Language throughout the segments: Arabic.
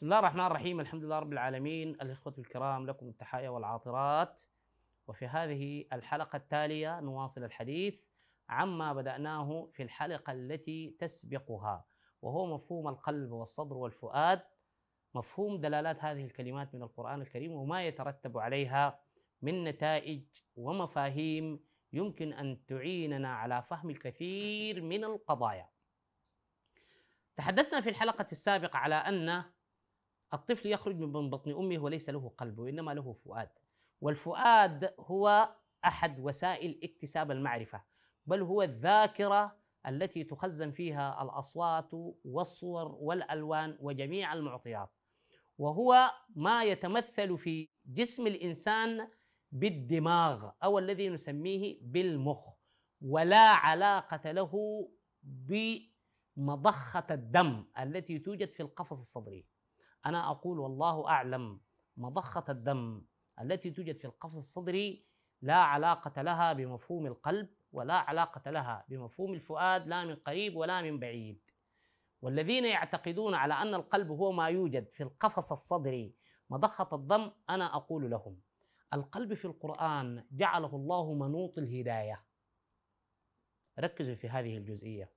بسم الله الرحمن الرحيم. الحمد لله رب العالمين. الإخوة الكرام لكم التحايا والعاطرات. وفي هذه الحلقة التالية نواصل الحديث عما بدأناه في الحلقة التي تسبقها وهو مفهوم القلب والصدر والفؤاد. مفهوم دلالات هذه الكلمات من القرآن الكريم وما يترتب عليها من نتائج ومفاهيم يمكن أن تعيننا على فهم الكثير من القضايا. تحدثنا في الحلقة السابقة على أن الطفل يخرج من بطن أمه وليس له قلب وإنما له فؤاد. والفؤاد هو أحد وسائل اكتساب المعرفة بل هو الذاكرة التي تخزن فيها الأصوات والصور والألوان وجميع المعطيات. وهو ما يتمثل في جسم الإنسان بالدماغ أو الذي نسميه بالمخ. ولا علاقة له بمضخة الدم التي توجد في القفص الصدري. أنا أقول والله أعلم مضخة الدم التي توجد في القفص الصدري لا علاقة لها بمفهوم القلب ولا علاقة لها بمفهوم الفؤاد لا من قريب ولا من بعيد. والذين يعتقدون على أن القلب هو ما يوجد في القفص الصدري مضخة الدم أنا أقول لهم القلب في القرآن جعله الله منوط الهداية. ركزوا في هذه الجزئية.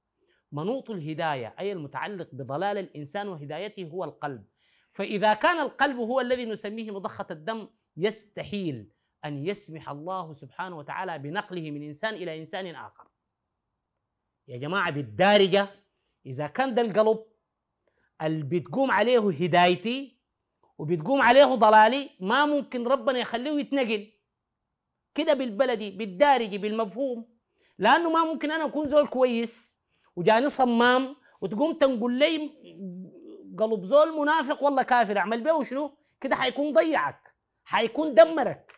منوط الهداية أي المتعلق بضلال الإنسان وهدايته هو القلب. فإذا كان القلب هو الذي نسميه مضخة الدم يستحيل أن يسمح الله سبحانه وتعالى بنقله من إنسان إلى إنسان آخر. يا جماعة بالدارجة إذا كان ده القلب اللي بتقوم عليه هدايتي وبتقوم عليه ضلالي ما ممكن ربنا يخليه يتنقل. كده بالبلدي بالدارجي بالمفهوم. لأنه ما ممكن أنا أكون زول كويس وجاني صمام وتقوم تنقل لي قلب زول منافق والله كافر اعمل به شنو كده حيكون ضيعك حيكون دمرك.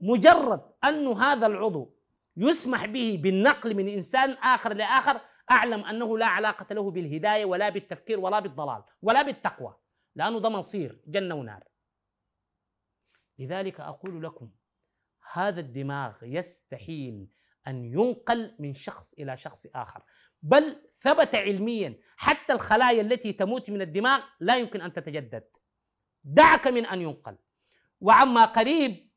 مجرد أنه هذا العضو يسمح به بالنقل من إنسان آخر لآخر أعلم أنه لا علاقة له بالهداية ولا بالتفكير ولا بالضلال ولا بالتقوى لأنه ده مصير جنة ونار. لذلك أقول لكم هذا الدماغ يستحيل أن ينقل من شخص إلى شخص آخر. بل ثبت علميا. حتى الخلايا التي تموت من الدماغ لا يمكن أن تتجدد. دعك من أن ينقل. وعما قريب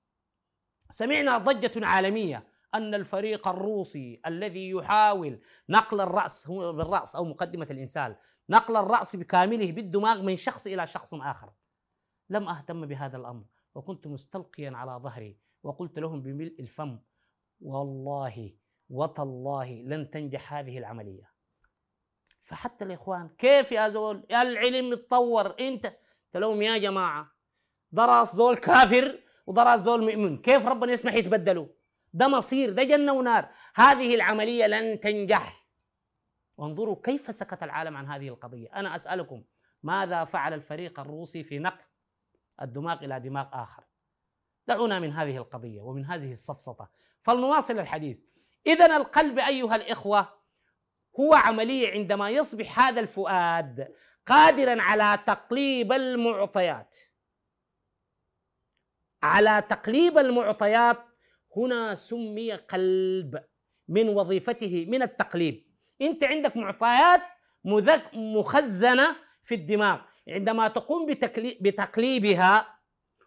سمعنا ضجة عالمية أن الفريق الروسي الذي يحاول نقل الرأس هو بالرأس أو مقدمة الإنسان نقل الرأس بكامله بالدماغ من شخص إلى شخص آخر. لم أهتم بهذا الأمر وكنت مستلقيا على ظهري وقلت لهم بملء الفم والله وتالله لن تنجح هذه العملية. فحتى الإخوان كيف يا زول؟ يا العلم يتطور. إنت لهم يا جماعة. درس زول كافر ودرس زول مؤمن. كيف ربنا يسمح يتبدلوا؟ ده مصير ده جنة ونار. هذه العملية لن تنجح. وانظروا كيف سكت العالم عن هذه القضية. أنا أسألكم ماذا فعل الفريق الروسي في نقل الدماغ إلى دماغ آخر؟ دعونا من هذه القضية ومن هذه السفسطه فلنواصل الحديث. اذا القلب أيها الإخوة هو عمليه عندما يصبح هذا الفؤاد قادرا على تقليب المعطيات. على تقليب المعطيات هنا سمي قلب من وظيفته من التقليب. أنت عندك معطيات مخزنة في الدماغ. عندما تقوم بتقليبها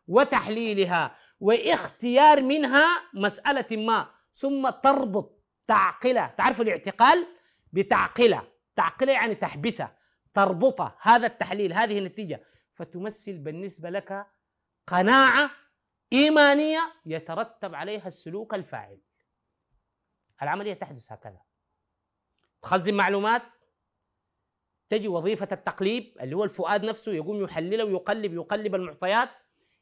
وتحليلها واختيار منها مسألة ما ثم تربط تعقلة. تعرف الاعتقال؟ بتعقلة. تعقلة يعني تحبسة. تربطه هذا التحليل هذه النتيجة. فتمثل بالنسبة لك قناعة إيمانية يترتب عليها السلوك الفاعل. العملية تحدث هكذا. تخزن معلومات. تجي وظيفة التقليب اللي هو الفؤاد نفسه يقوم يحلله ويقلب يقلب المعطيات.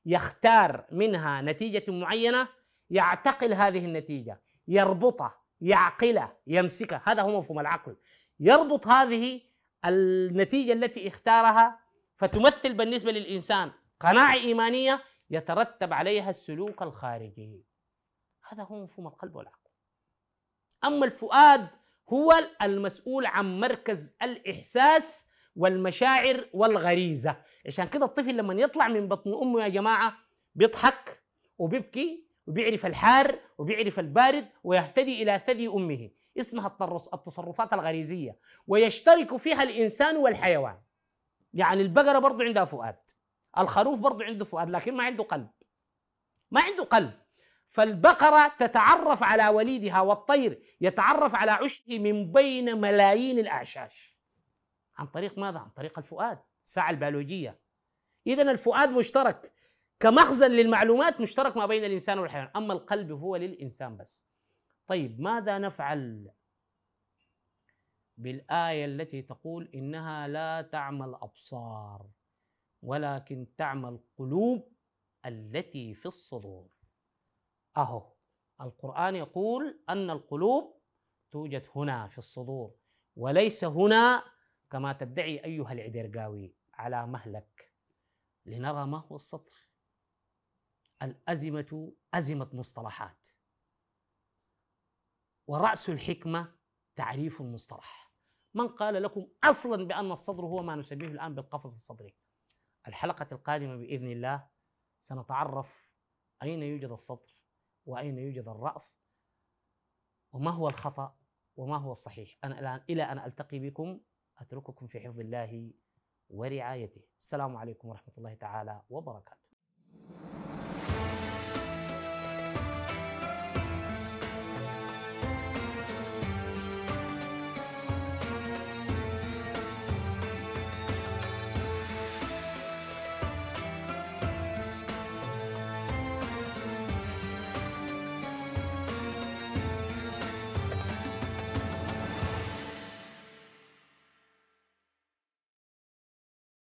يختار منها نتيجة معينة. يعتقل هذه النتيجة يربطها يعقلها يمسكها هذا هو مفهوم العقل. يربط هذه النتيجة التي اختارها فتمثل بالنسبة للإنسان قناعة إيمانية يترتب عليها السلوك الخارجي. هذا هو مفهوم القلب والعقل. أما الفؤاد هو المسؤول عن مركز الإحساس والمشاعر والغريزة. عشان كده الطفل لما يطلع من بطن أمه يا جماعة بيضحك وبيبكي وبيعرف الحار وبيعرف البارد ويهتدي إلى ثدي أمه. اسمها التصرفات الغريزية. ويشترك فيها الإنسان والحيوان. يعني البقرة برضو عندها فؤاد. الخروف برضو عنده فؤاد لكن ما عنده قلب. ما عنده قلب. فالبقرة تتعرف على وليدها والطير يتعرف على عشه من بين ملايين الأعشاش. عن طريق ماذا؟ عن طريق الفؤاد. الساعة البيولوجية. إذا الفؤاد مشترك. كمخزن للمعلومات مشترك ما بين الإنسان والحيوان أما القلب هو للإنسان بس. طيب ماذا نفعل بالآية التي تقول إنها لا تعمى الأبصار ولكن تعمى القلوب التي في الصدور؟ أهو القرآن يقول أن القلوب توجد هنا في الصدور وليس هنا كما تدعي أيها العدرقاوي على مهلك. لنرى ما هو السطر. الأزمة أزمة مصطلحات. ورأس الحكمة تعريف المصطلح. من قال لكم أصلا بأن الصدر هو ما نسميه الآن بالقفص الصدري؟ الحلقة القادمة بإذن الله سنتعرف أين يوجد الصدر وأين يوجد الرأس وما هو الخطأ وما هو الصحيح. أنا الآن إلى أن ألتقي بكم أترككم في حفظ الله ورعايته. السلام عليكم ورحمة الله تعالى وبركاته.